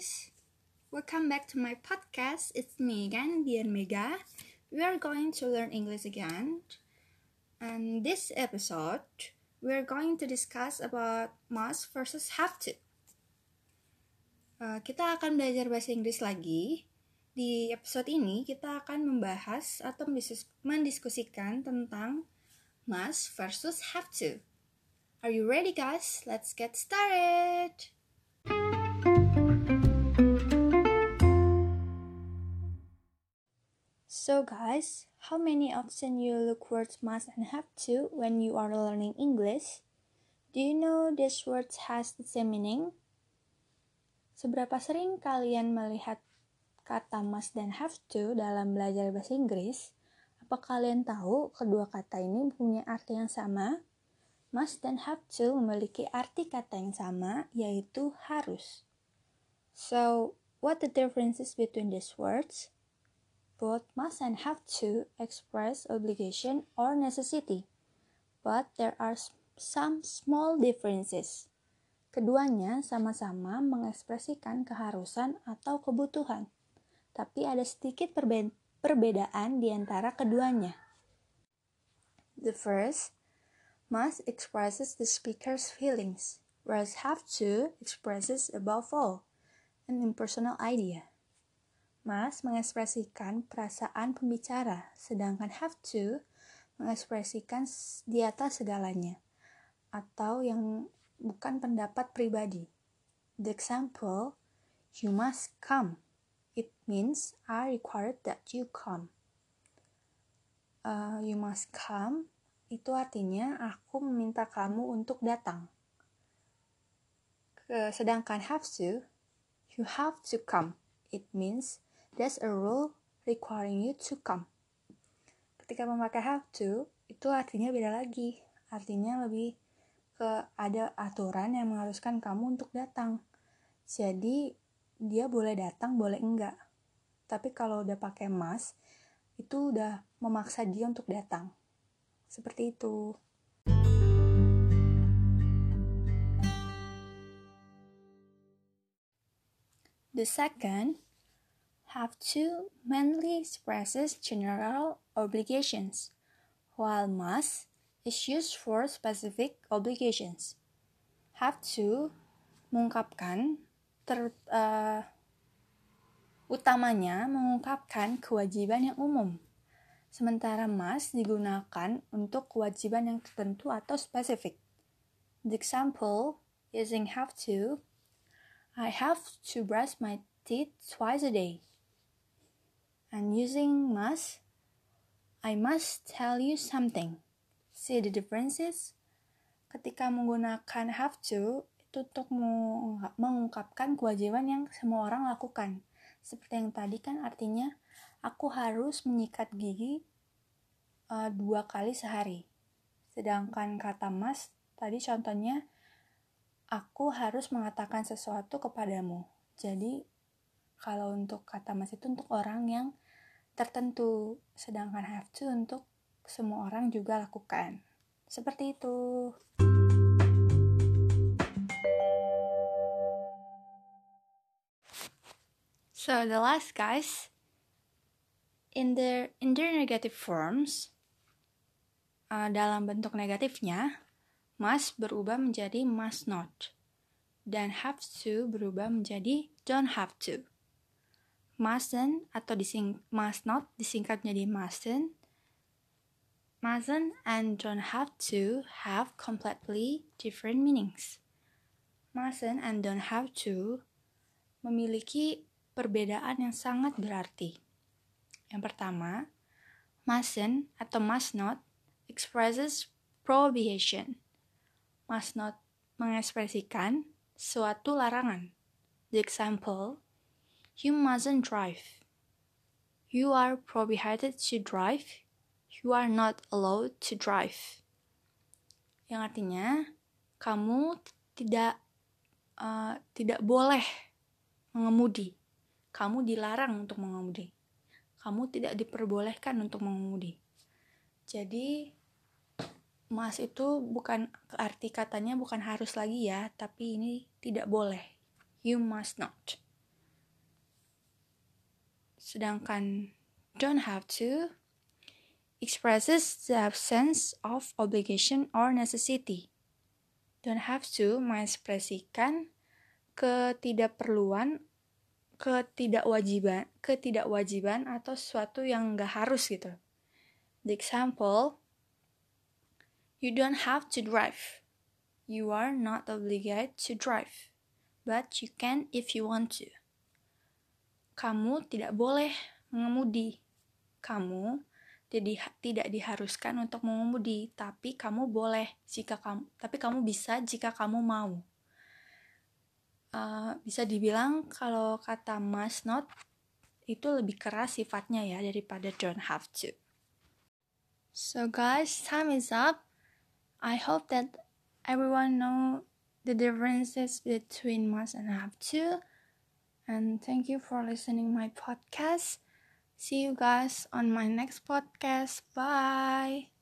guys! Welcome back to my podcast. It's me again, Dear Mega. We are going to learn English again. And this episode, we are going to discuss about must versus have to. Uh, kita akan belajar bahasa Inggris lagi. Di episode ini, kita akan membahas atau mendiskusikan tentang must versus have to. Are you ready, guys? Let's get started! So guys, how many often you look words must and have to when you are learning English? Do you know this words has the same meaning? Seberapa sering kalian melihat kata must dan have to dalam belajar bahasa Inggris? Apa kalian tahu kedua kata ini punya arti yang sama? Must dan have to memiliki arti kata yang sama, yaitu harus. So, what the differences between these words? Both must and have to express obligation or necessity, but there are some small differences. Keduanya sama-sama mengekspresikan keharusan atau kebutuhan, tapi ada sedikit perbe perbedaan di antara keduanya. The first, must expresses the speaker's feelings, whereas have to expresses above all an impersonal idea. Mas mengekspresikan perasaan pembicara, sedangkan have to mengekspresikan di atas segalanya, atau yang bukan pendapat pribadi. The example, you must come. It means I require that you come. Uh, you must come itu artinya aku meminta kamu untuk datang. Sedangkan have to, you have to come. It means There's a rule requiring you to come. Ketika memakai have to, itu artinya beda lagi. Artinya lebih ke ada aturan yang mengharuskan kamu untuk datang. Jadi, dia boleh datang, boleh enggak. Tapi kalau udah pakai must, itu udah memaksa dia untuk datang. Seperti itu. The second have to mainly expresses general obligations, while must is used for specific obligations. Have to mengungkapkan ter, uh, utamanya mengungkapkan kewajiban yang umum. Sementara must digunakan untuk kewajiban yang tertentu atau spesifik. The example using have to I have to brush my teeth twice a day and using must, I must tell you something. See the differences? Ketika menggunakan have to, itu untuk mengungkapkan kewajiban yang semua orang lakukan. Seperti yang tadi kan artinya, aku harus menyikat gigi uh, dua kali sehari. Sedangkan kata must, tadi contohnya, aku harus mengatakan sesuatu kepadamu. Jadi, kalau untuk kata mas itu untuk orang yang tertentu, sedangkan have to untuk semua orang juga lakukan. Seperti itu. So the last guys, in the in their negative forms, uh, dalam bentuk negatifnya, must berubah menjadi must not, dan have to berubah menjadi don't have to mustn't atau dising must not disingkat menjadi mustn't mustn't and don't have to have completely different meanings. Mustn't and don't have to memiliki perbedaan yang sangat berarti. Yang pertama mustn't atau must not expresses prohibition. Must not mengekspresikan suatu larangan. The example You mustn't drive. You are prohibited to drive. You are not allowed to drive. Yang artinya kamu tidak uh, tidak boleh mengemudi. Kamu dilarang untuk mengemudi. Kamu tidak diperbolehkan untuk mengemudi. Jadi mas itu bukan arti katanya bukan harus lagi ya, tapi ini tidak boleh. You must not. Sedangkan don't have to expresses the absence of obligation or necessity. Don't have to mengekspresikan ketidakperluan, ketidakwajiban, ketidakwajiban atau sesuatu yang nggak harus gitu. The example, you don't have to drive. You are not obligated to drive, but you can if you want to. Kamu tidak boleh mengemudi. Kamu jadi tidak diharuskan untuk mengemudi, tapi kamu boleh jika kamu, tapi kamu bisa jika kamu mau. Uh, bisa dibilang kalau kata must not itu lebih keras sifatnya ya daripada don't have to. So guys, time is up. I hope that everyone know the differences between must and have to. And thank you for listening my podcast. See you guys on my next podcast. Bye.